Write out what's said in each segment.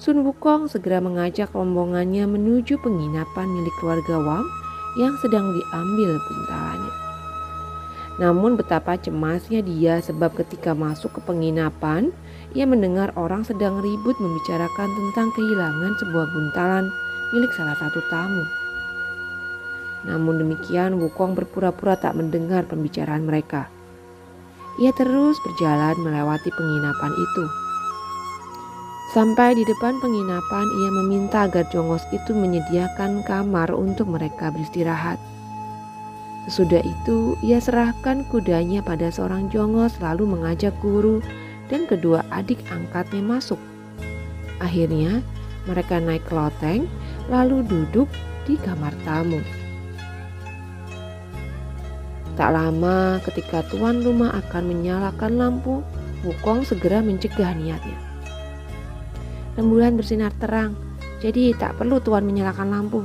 Sun Wukong segera mengajak rombongannya menuju penginapan milik keluarga Wang yang sedang diambil buntalannya. Namun betapa cemasnya dia sebab ketika masuk ke penginapan, ia mendengar orang sedang ribut membicarakan tentang kehilangan sebuah buntalan milik salah satu tamu. Namun demikian Wukong berpura-pura tak mendengar pembicaraan mereka. Ia terus berjalan melewati penginapan itu Sampai di depan penginapan, ia meminta agar jongos itu menyediakan kamar untuk mereka beristirahat. Sesudah itu, ia serahkan kudanya pada seorang jongos lalu mengajak guru dan kedua adik angkatnya masuk. Akhirnya, mereka naik ke loteng lalu duduk di kamar tamu. Tak lama ketika tuan rumah akan menyalakan lampu, Wukong segera mencegah niatnya. Rembulan bersinar terang, jadi tak perlu Tuan menyalakan lampu,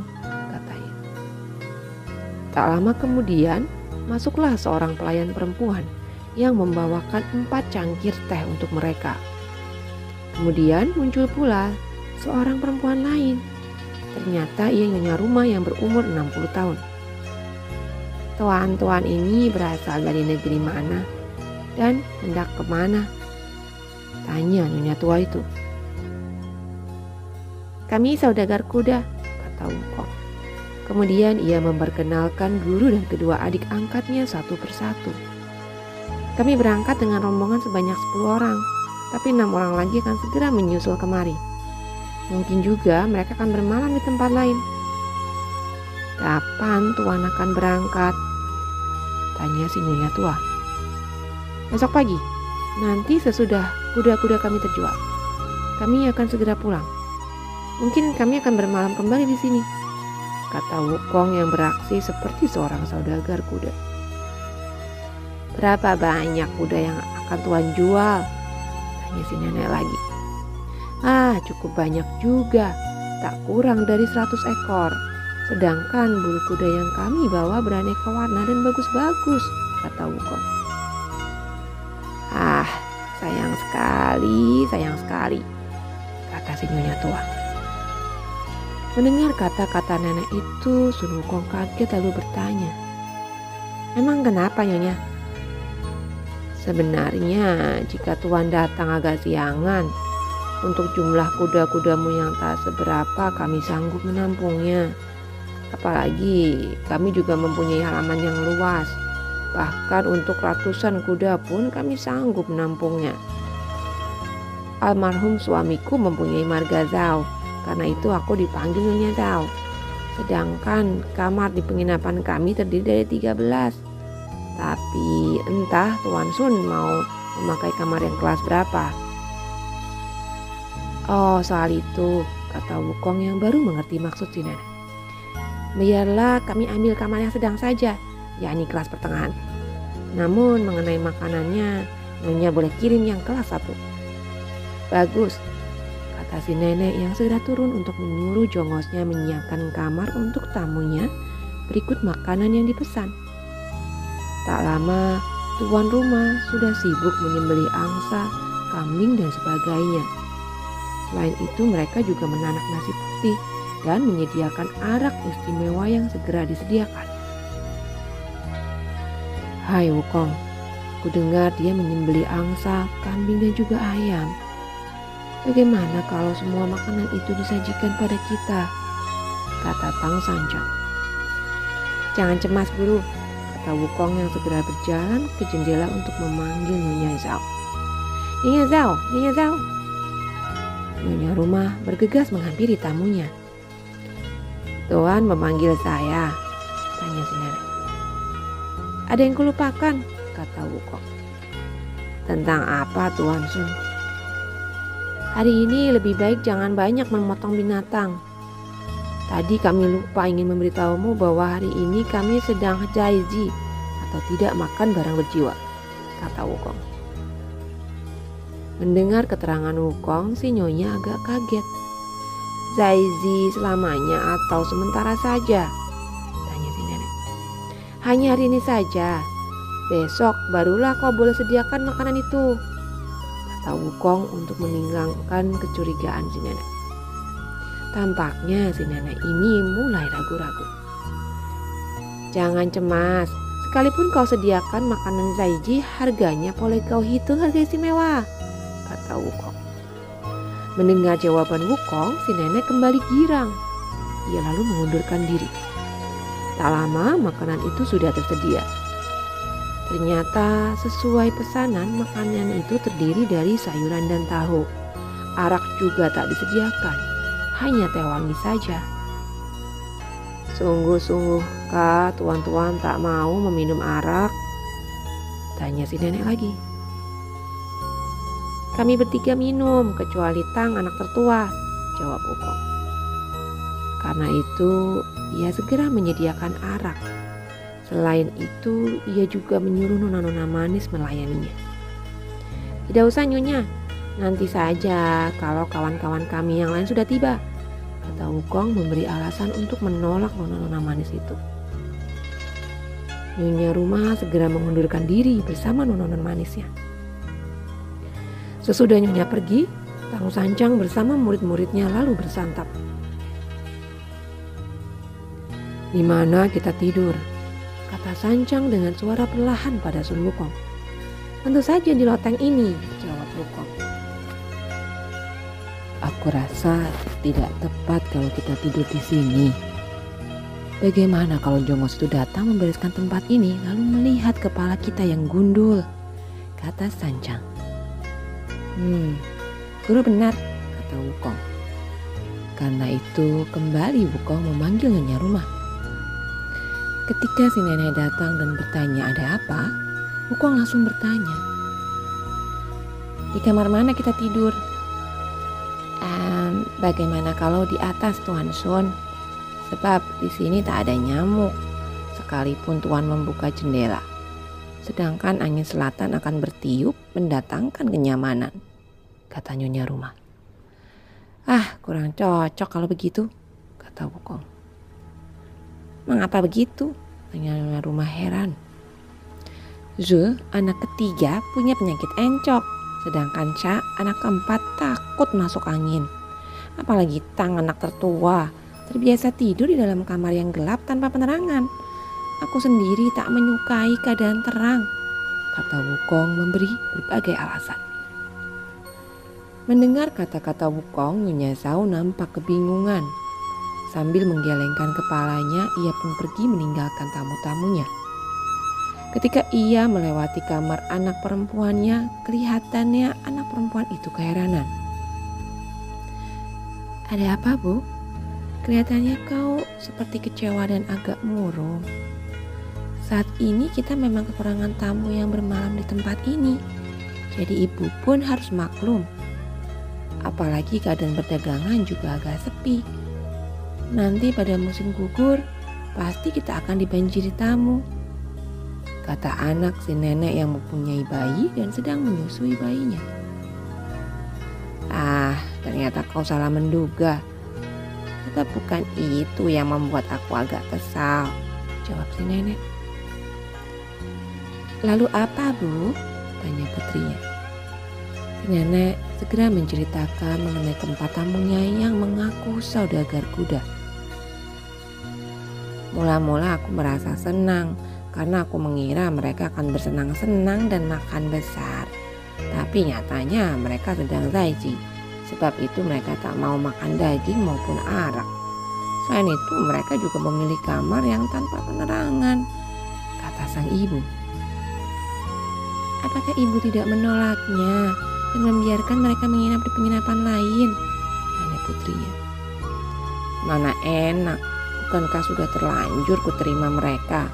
katanya. Tak lama kemudian, masuklah seorang pelayan perempuan yang membawakan empat cangkir teh untuk mereka. Kemudian muncul pula seorang perempuan lain. Ternyata ia nyonya rumah yang berumur 60 tahun. Tuan-tuan ini berasal dari negeri mana dan hendak ke mana? Tanya nyonya tua itu. Kami saudagar kuda, kata Wukong. Kemudian ia memperkenalkan guru dan kedua adik angkatnya satu persatu. Kami berangkat dengan rombongan sebanyak 10 orang, tapi enam orang lagi akan segera menyusul kemari. Mungkin juga mereka akan bermalam di tempat lain. Kapan Tuan akan berangkat? Tanya si Nyonya tua. Besok pagi, nanti sesudah kuda-kuda kami terjual. Kami akan segera pulang. Mungkin kami akan bermalam kembali di sini, kata Wukong yang beraksi seperti seorang saudagar kuda. Berapa banyak kuda yang akan Tuan jual? Tanya si nenek lagi. Ah, cukup banyak juga. Tak kurang dari 100 ekor. Sedangkan bulu kuda yang kami bawa beraneka warna dan bagus-bagus, kata Wukong. Ah, sayang sekali, sayang sekali, kata si nyonya tua. Mendengar kata-kata nenek itu, Sun Wukong kaget lalu bertanya, Emang kenapa Nyonya? Sebenarnya jika Tuan datang agak siangan, untuk jumlah kuda-kudamu yang tak seberapa kami sanggup menampungnya. Apalagi kami juga mempunyai halaman yang luas. Bahkan untuk ratusan kuda pun kami sanggup menampungnya. Almarhum suamiku mempunyai marga Zhao karena itu aku dipanggil Nyonya Zhao. Sedangkan kamar di penginapan kami terdiri dari 13. Tapi entah Tuan Sun mau memakai kamar yang kelas berapa. Oh soal itu, kata Wukong yang baru mengerti maksud nenek. Biarlah kami ambil kamar yang sedang saja, yakni kelas pertengahan. Namun mengenai makanannya, Nyonya boleh kirim yang kelas satu. Bagus, kata si nenek yang segera turun untuk menyuruh jongosnya menyiapkan kamar untuk tamunya berikut makanan yang dipesan. Tak lama, tuan rumah sudah sibuk menyembelih angsa, kambing, dan sebagainya. Selain itu, mereka juga menanak nasi putih dan menyediakan arak istimewa yang segera disediakan. Hai Wukong, ku dengar dia menyembelih angsa, kambing, dan juga ayam. Bagaimana kalau semua makanan itu disajikan pada kita? Kata Tang Sanjang. Jangan cemas guru, kata Wukong yang segera berjalan ke jendela untuk memanggil Nyonya Zhao. Nyonya Zhao, Nyonya Zhao. Nyonya rumah bergegas menghampiri tamunya. Tuan memanggil saya, tanya si nenek. Ada yang kulupakan, kata Wukong. Tentang apa Tuan Sun? Hari ini lebih baik jangan banyak memotong binatang. Tadi kami lupa ingin memberitahumu bahwa hari ini kami sedang jaiji atau tidak makan barang berjiwa, kata Wukong. Mendengar keterangan Wukong, si Nyonya agak kaget. Zaizi selamanya atau sementara saja? Tanya si nenek. Hanya hari ini saja. Besok barulah kau boleh sediakan makanan itu. Kata Wukong untuk meninggalkan kecurigaan si nenek. Tampaknya si nenek ini mulai ragu-ragu. Jangan cemas, sekalipun kau sediakan makanan Zaiji, harganya boleh kau hitung harga istimewa, kata Wukong. Mendengar jawaban Wukong, si nenek kembali girang. Ia lalu mengundurkan diri. Tak lama makanan itu sudah tersedia. Ternyata sesuai pesanan makanan itu terdiri dari sayuran dan tahu. Arak juga tak disediakan hanya teh wangi saja. Sungguh-sungguhkah tuan-tuan tak mau meminum arak? Tanya si nenek lagi. Kami bertiga minum, kecuali Tang anak tertua, jawab Ukong. Karena itu, ia segera menyediakan arak. Selain itu, ia juga menyuruh nona-nona manis melayaninya. Tidak usah nyonya, Nanti saja kalau kawan-kawan kami yang lain sudah tiba. Kata Wukong memberi alasan untuk menolak nona-nona manis itu. Nyonya rumah segera mengundurkan diri bersama nona-nona manisnya. Sesudah Nyonya pergi, Tang Sancang bersama murid-muridnya lalu bersantap. Di mana kita tidur? Kata Sancang dengan suara perlahan pada Sun Wukong. Tentu saja di loteng ini, jawab Wukong. Aku rasa tidak tepat kalau kita tidur di sini. Bagaimana kalau Jongos itu datang membereskan tempat ini lalu melihat kepala kita yang gundul? Kata Sancang. Hmm, guru benar, kata Wukong. Karena itu kembali Wukong memanggil nyonya rumah. Ketika si nenek datang dan bertanya ada apa, Wukong langsung bertanya. Di kamar mana kita tidur? Bagaimana kalau di atas Tuan Sun? Sebab di sini tak ada nyamuk, sekalipun Tuan membuka jendela. Sedangkan angin selatan akan bertiup mendatangkan kenyamanan, kata Nyonya rumah. Ah, kurang cocok kalau begitu, kata Wukong. Mengapa begitu? Tanya rumah heran. Zul, anak ketiga, punya penyakit encok. Sedangkan Cha, anak keempat, takut masuk angin. Apalagi Tang anak tertua, terbiasa tidur di dalam kamar yang gelap tanpa penerangan. Aku sendiri tak menyukai keadaan terang, kata Wukong memberi berbagai alasan. Mendengar kata-kata Wukong, Nyonya Zhao nampak kebingungan. Sambil menggelengkan kepalanya, ia pun pergi meninggalkan tamu-tamunya. Ketika ia melewati kamar anak perempuannya, kelihatannya anak perempuan itu keheranan. Ada apa, Bu? Kelihatannya kau seperti kecewa dan agak murung. Saat ini kita memang kekurangan tamu yang bermalam di tempat ini. Jadi ibu pun harus maklum. Apalagi keadaan perdagangan juga agak sepi. Nanti pada musim gugur, pasti kita akan dibanjiri tamu. Kata anak si nenek yang mempunyai bayi dan sedang menyusui bayinya. Ah, ternyata kau salah menduga. Tetap bukan itu yang membuat aku agak kesal, jawab si nenek. Lalu apa bu? Tanya putrinya. Si nenek segera menceritakan mengenai keempat tamunya yang mengaku saudagar kuda. Mula-mula aku merasa senang karena aku mengira mereka akan bersenang-senang dan makan besar. Tapi nyatanya mereka sedang zaiji. Sebab itu mereka tak mau makan daging maupun arak. Selain itu mereka juga memilih kamar yang tanpa penerangan, kata sang ibu. Apakah ibu tidak menolaknya dan membiarkan mereka menginap di penginapan lain? Tanya putrinya. Mana enak, bukankah sudah terlanjur ku terima mereka?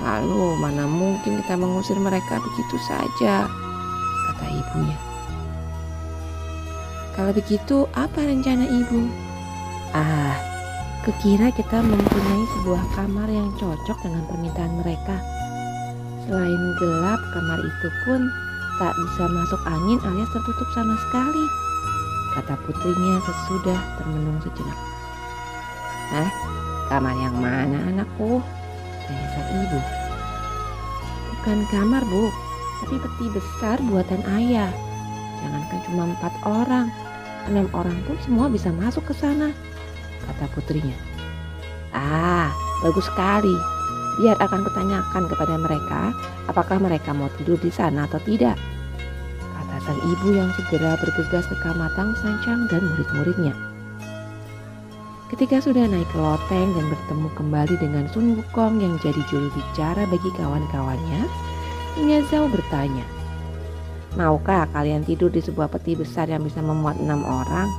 Lalu mana mungkin kita mengusir mereka begitu saja? Kata ibunya. Kalau begitu, apa rencana ibu? Ah, Kekira kita mempunyai sebuah kamar yang cocok dengan permintaan mereka. Selain gelap, kamar itu pun tak bisa masuk angin alias tertutup sama sekali. Kata putrinya sesudah termenung sejenak. Hah? Kamar yang mana anakku? Tanya sang ibu. Bukan kamar bu, tapi peti besar buatan ayah. Jangankan cuma empat orang, enam orang pun semua bisa masuk ke sana, kata putrinya. Ah, bagus sekali. Biar akan kutanyakan kepada mereka, apakah mereka mau tidur di sana atau tidak. Kata sang ibu yang segera bergegas ke kamar Tang Sancang dan murid-muridnya. Ketika sudah naik ke loteng dan bertemu kembali dengan Sun Wukong yang jadi juru bicara bagi kawan-kawannya, Nyonya Zhao bertanya, Maukah kalian tidur di sebuah peti besar yang bisa memuat enam orang?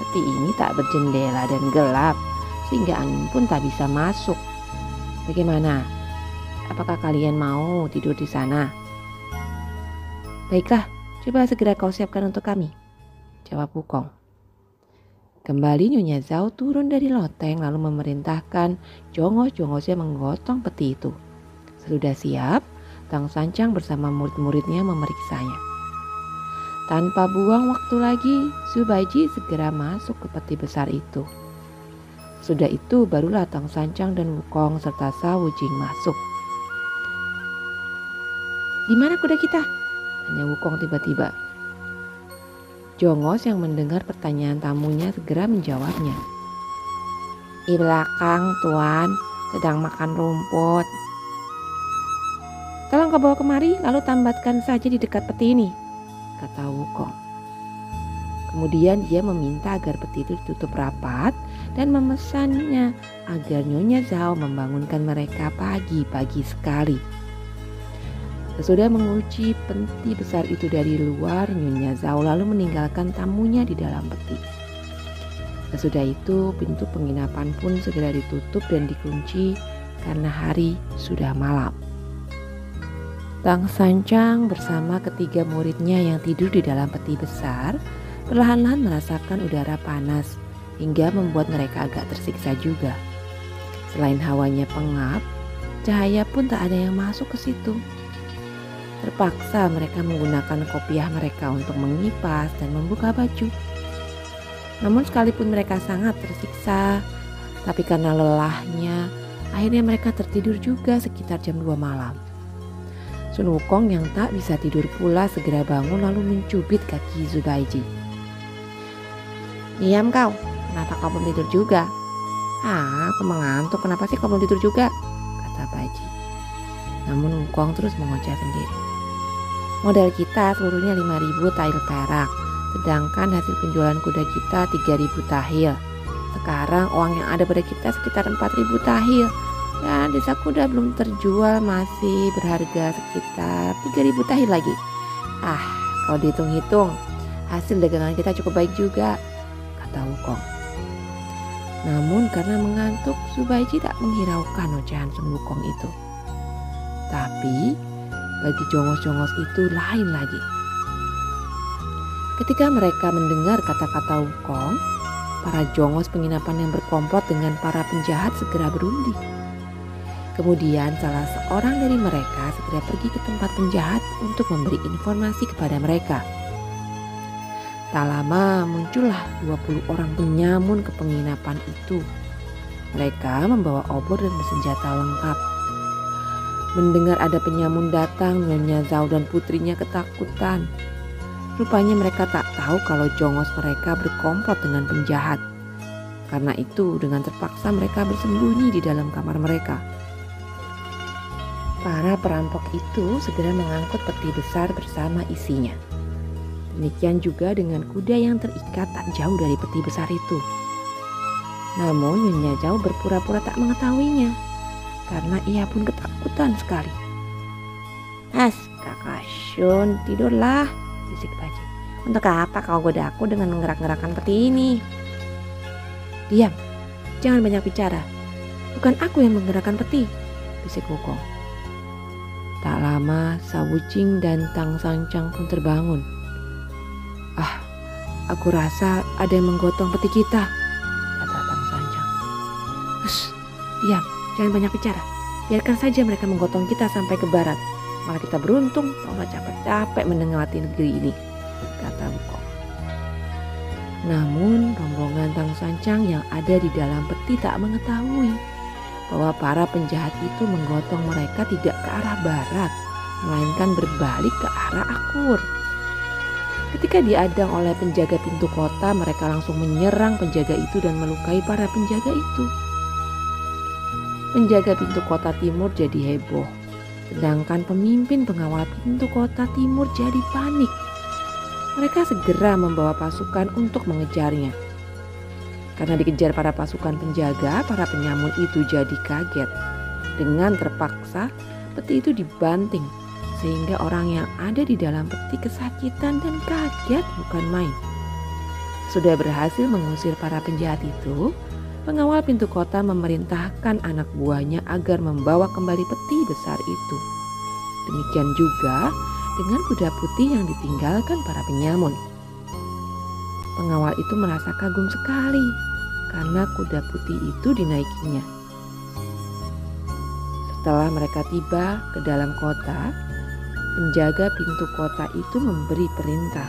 Peti ini tak berjendela dan gelap, sehingga angin pun tak bisa masuk. Bagaimana? Apakah kalian mau tidur di sana? Baiklah, coba segera kau siapkan untuk kami. Jawab Wukong. Kembali Nyonya Zhao turun dari loteng lalu memerintahkan jongos-jongosnya menggotong peti itu. Sudah siap, Tang Sancang bersama murid-muridnya memeriksanya. Tanpa buang waktu lagi, Subaiji segera masuk ke peti besar itu. Sudah itu barulah Tang Sancang dan Wukong serta Sawu Jing masuk. Di mana kuda kita? Tanya Wukong tiba-tiba. Jongos yang mendengar pertanyaan tamunya segera menjawabnya. Di belakang, Tuan, sedang makan rumput. Tolong kau bawa kemari, lalu tambatkan saja di dekat peti ini, kata Wukong. Kemudian dia meminta agar peti itu ditutup rapat dan memesannya agar Nyonya Zhao membangunkan mereka pagi-pagi sekali. Sesudah menguji peti besar itu dari luar, Nyonya Zhao lalu meninggalkan tamunya di dalam peti. Sesudah itu, pintu penginapan pun segera ditutup dan dikunci karena hari sudah malam. Tang Sancang bersama ketiga muridnya yang tidur di dalam peti besar perlahan-lahan merasakan udara panas hingga membuat mereka agak tersiksa juga. Selain hawanya pengap, cahaya pun tak ada yang masuk ke situ. Terpaksa mereka menggunakan kopiah mereka untuk mengipas dan membuka baju. Namun sekalipun mereka sangat tersiksa, tapi karena lelahnya, akhirnya mereka tertidur juga sekitar jam 2 malam. Sun Wukong yang tak bisa tidur pula segera bangun lalu mencubit kaki Zubaiji. Diam kau, kenapa kau belum tidur juga? Ah, aku mengantuk, kenapa sih kau belum tidur juga? Kata Baji. Namun Wukong terus mengoceh sendiri. Modal kita seluruhnya 5000 tahil perak, sedangkan hasil penjualan kuda kita 3000 tahil. Sekarang uang yang ada pada kita sekitar 4000 tahil dan desa kuda belum terjual masih berharga sekitar 3000 tahil lagi. Ah, kalau dihitung-hitung hasil dagangan kita cukup baik juga, kata Wukong. Namun karena mengantuk, Subaiji tak menghiraukan ocehan Sun Wukong itu. Tapi bagi jongos-jongos itu lain lagi. Ketika mereka mendengar kata-kata Wukong, para jongos penginapan yang berkomplot dengan para penjahat segera berunding. Kemudian salah seorang dari mereka segera pergi ke tempat penjahat untuk memberi informasi kepada mereka. Tak lama muncullah 20 orang penyamun ke penginapan itu. Mereka membawa obor dan bersenjata lengkap. Mendengar ada penyamun datang, Nyonya Zhao dan putrinya ketakutan. Rupanya mereka tak tahu kalau jongos mereka berkomplot dengan penjahat. Karena itu dengan terpaksa mereka bersembunyi di dalam kamar mereka. Para perampok itu segera mengangkut peti besar bersama isinya. Demikian juga dengan kuda yang terikat tak jauh dari peti besar itu. Namun Nyonya Jauh berpura-pura tak mengetahuinya karena ia pun ketakutan sekali. As, kakak Shun, tidurlah, bisik Baji. Untuk apa kau goda aku dengan menggerak-gerakkan peti ini? Diam, jangan banyak bicara. Bukan aku yang menggerakkan peti, bisik Wukong. Tak lama, Sawucing dan Tang Sancang pun terbangun. Ah, aku rasa ada yang menggotong peti kita, kata Tang Sancang. Hush, diam, jangan banyak bicara. Biarkan saja mereka menggotong kita sampai ke barat. Malah kita beruntung kalau capek-capek mendengarati negeri ini, kata Wukong. Namun rombongan Tang Sancang yang ada di dalam peti tak mengetahui bahwa para penjahat itu menggotong mereka tidak ke arah barat, melainkan berbalik ke arah Akur. Ketika diadang oleh penjaga pintu kota, mereka langsung menyerang penjaga itu dan melukai para penjaga itu. Penjaga pintu kota timur jadi heboh, sedangkan pemimpin pengawal pintu kota timur jadi panik. Mereka segera membawa pasukan untuk mengejarnya. Karena dikejar para pasukan penjaga, para penyamun itu jadi kaget. Dengan terpaksa, peti itu dibanting sehingga orang yang ada di dalam peti kesakitan dan kaget bukan main. Sudah berhasil mengusir para penjahat itu, pengawal pintu kota memerintahkan anak buahnya agar membawa kembali peti besar itu. Demikian juga dengan kuda putih yang ditinggalkan para penyamun. Pengawal itu merasa kagum sekali karena kuda putih itu dinaikinya. Setelah mereka tiba ke dalam kota, Penjaga pintu kota itu memberi perintah.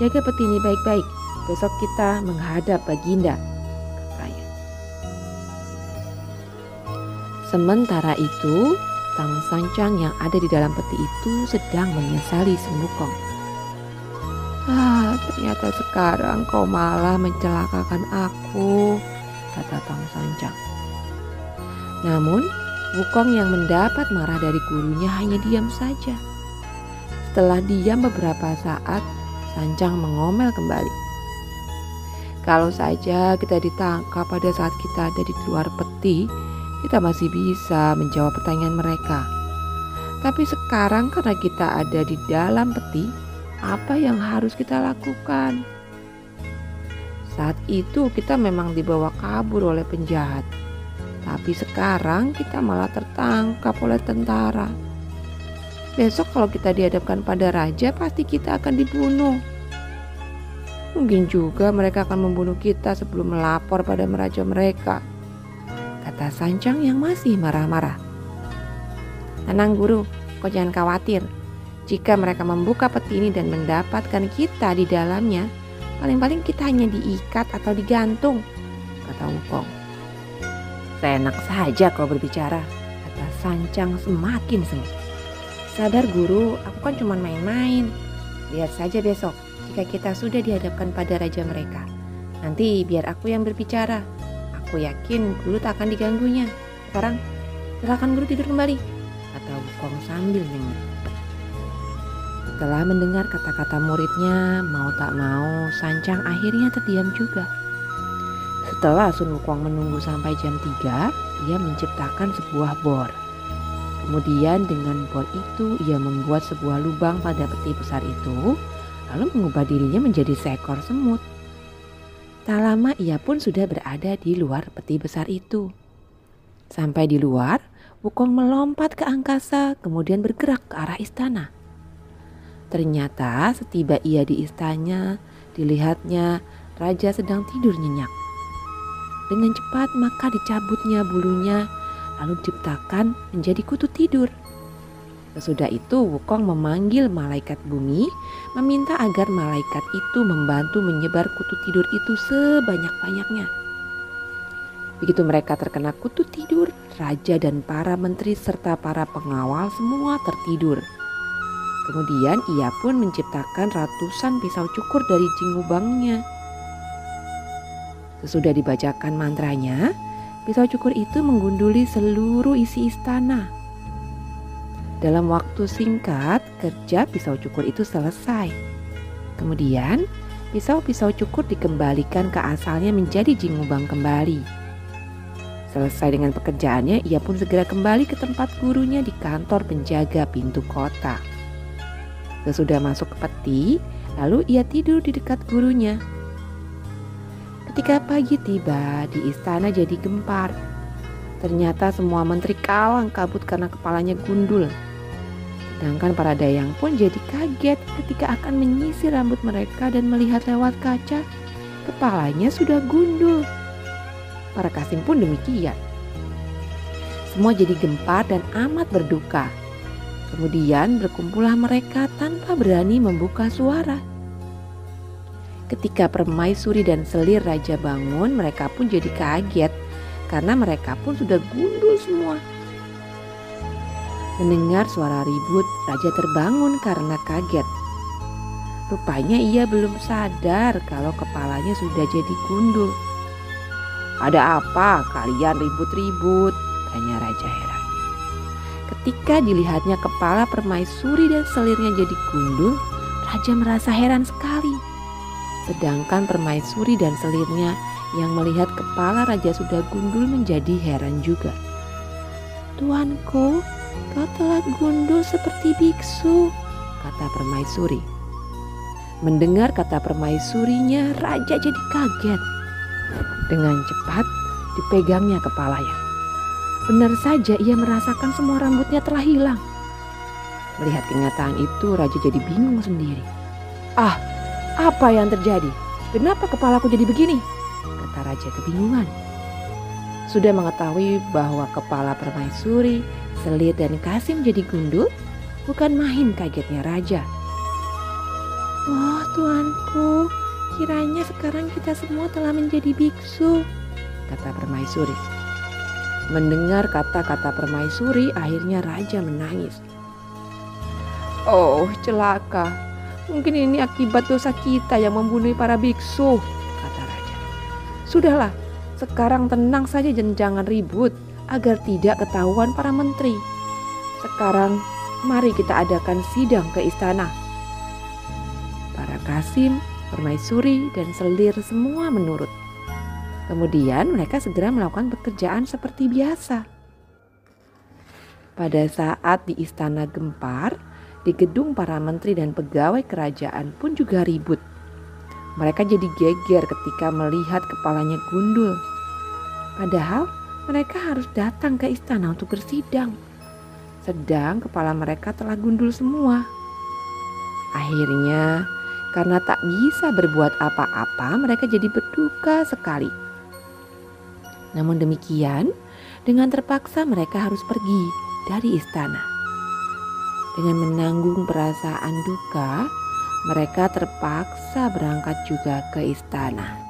Jaga peti ini baik-baik, besok kita menghadap Baginda, Sementara itu, Tang Sancang yang ada di dalam peti itu sedang menyesali Semukong. Ah, ternyata sekarang kau malah mencelakakan aku, kata Tang Sancang. Namun, Wukong yang mendapat marah dari gurunya hanya diam saja. Setelah diam beberapa saat, Sancang mengomel kembali. Kalau saja kita ditangkap pada saat kita ada di luar peti, kita masih bisa menjawab pertanyaan mereka. Tapi sekarang karena kita ada di dalam peti, apa yang harus kita lakukan? Saat itu kita memang dibawa kabur oleh penjahat. Tapi sekarang kita malah tertangkap oleh tentara. Besok kalau kita dihadapkan pada raja pasti kita akan dibunuh. Mungkin juga mereka akan membunuh kita sebelum melapor pada meraja mereka. Kata Sancang yang masih marah-marah. Tenang guru, kau jangan khawatir. Jika mereka membuka peti ini dan mendapatkan kita di dalamnya, paling-paling kita hanya diikat atau digantung, kata Wukong. Seenak saja kau berbicara, kata Sancang semakin sengit. Sadar guru, aku kan cuma main-main. Lihat saja besok, jika kita sudah dihadapkan pada raja mereka. Nanti biar aku yang berbicara. Aku yakin guru tak akan diganggunya. Sekarang, silakan guru tidur kembali, kata Wukong sambil nyenyak. Setelah mendengar kata-kata muridnya, mau tak mau, Sancang akhirnya terdiam juga. Setelah Sun Wukong menunggu sampai jam 3, ia menciptakan sebuah bor. Kemudian dengan bor itu ia membuat sebuah lubang pada peti besar itu, lalu mengubah dirinya menjadi seekor semut. Tak lama ia pun sudah berada di luar peti besar itu. Sampai di luar, Wukong melompat ke angkasa kemudian bergerak ke arah istana. Ternyata setiba ia di istana, dilihatnya raja sedang tidur nyenyak. Dengan cepat maka dicabutnya bulunya lalu diciptakan menjadi kutu tidur. Sesudah itu Wukong memanggil malaikat bumi meminta agar malaikat itu membantu menyebar kutu tidur itu sebanyak-banyaknya. Begitu mereka terkena kutu tidur, raja dan para menteri serta para pengawal semua tertidur. Kemudian ia pun menciptakan ratusan pisau cukur dari jingubangnya Sesudah dibacakan mantranya, pisau cukur itu menggunduli seluruh isi istana. Dalam waktu singkat, kerja pisau cukur itu selesai. Kemudian, pisau-pisau cukur dikembalikan ke asalnya menjadi jingubang kembali. Selesai dengan pekerjaannya, ia pun segera kembali ke tempat gurunya di kantor penjaga pintu kota. Sesudah masuk ke peti, lalu ia tidur di dekat gurunya. Ketika pagi tiba, di istana jadi gempar. Ternyata semua menteri kalang kabut karena kepalanya gundul. Sedangkan para dayang pun jadi kaget ketika akan menyisir rambut mereka dan melihat lewat kaca, kepalanya sudah gundul. Para Kasim pun demikian. Semua jadi gempar dan amat berduka. Kemudian berkumpullah mereka tanpa berani membuka suara. Ketika permaisuri dan selir raja bangun, mereka pun jadi kaget karena mereka pun sudah gundul semua. Mendengar suara ribut, raja terbangun karena kaget. Rupanya ia belum sadar kalau kepalanya sudah jadi gundul. Ada apa kalian ribut-ribut? Tanya raja heran. Ketika dilihatnya kepala permaisuri dan selirnya jadi gundul, raja merasa heran sekali. Sedangkan permaisuri dan selirnya yang melihat kepala raja sudah gundul menjadi heran juga. Tuanku, kau telah gundul seperti biksu, kata permaisuri. Mendengar kata permaisurinya, raja jadi kaget. Dengan cepat dipegangnya kepalanya. Benar saja ia merasakan semua rambutnya telah hilang. Melihat kenyataan itu, raja jadi bingung sendiri. Ah, apa yang terjadi? Kenapa kepalaku jadi begini? Kata raja kebingungan. Sudah mengetahui bahwa kepala permaisuri, selir dan kasim jadi gundul, bukan main kagetnya raja. Oh tuanku, kiranya sekarang kita semua telah menjadi biksu, kata permaisuri. Mendengar kata-kata permaisuri, akhirnya raja menangis. Oh celaka, Mungkin ini akibat dosa kita yang membunuh para biksu, kata raja. Sudahlah, sekarang tenang saja dan jangan ribut agar tidak ketahuan para menteri. Sekarang mari kita adakan sidang ke istana. Para Kasim, Permaisuri, dan Selir semua menurut. Kemudian mereka segera melakukan pekerjaan seperti biasa. Pada saat di istana gempar, di gedung para menteri dan pegawai kerajaan pun juga ribut. Mereka jadi geger ketika melihat kepalanya gundul. Padahal mereka harus datang ke istana untuk bersidang. Sedang kepala mereka telah gundul semua. Akhirnya, karena tak bisa berbuat apa-apa, mereka jadi berduka sekali. Namun demikian, dengan terpaksa mereka harus pergi dari istana. Dengan menanggung perasaan duka, mereka terpaksa berangkat juga ke istana.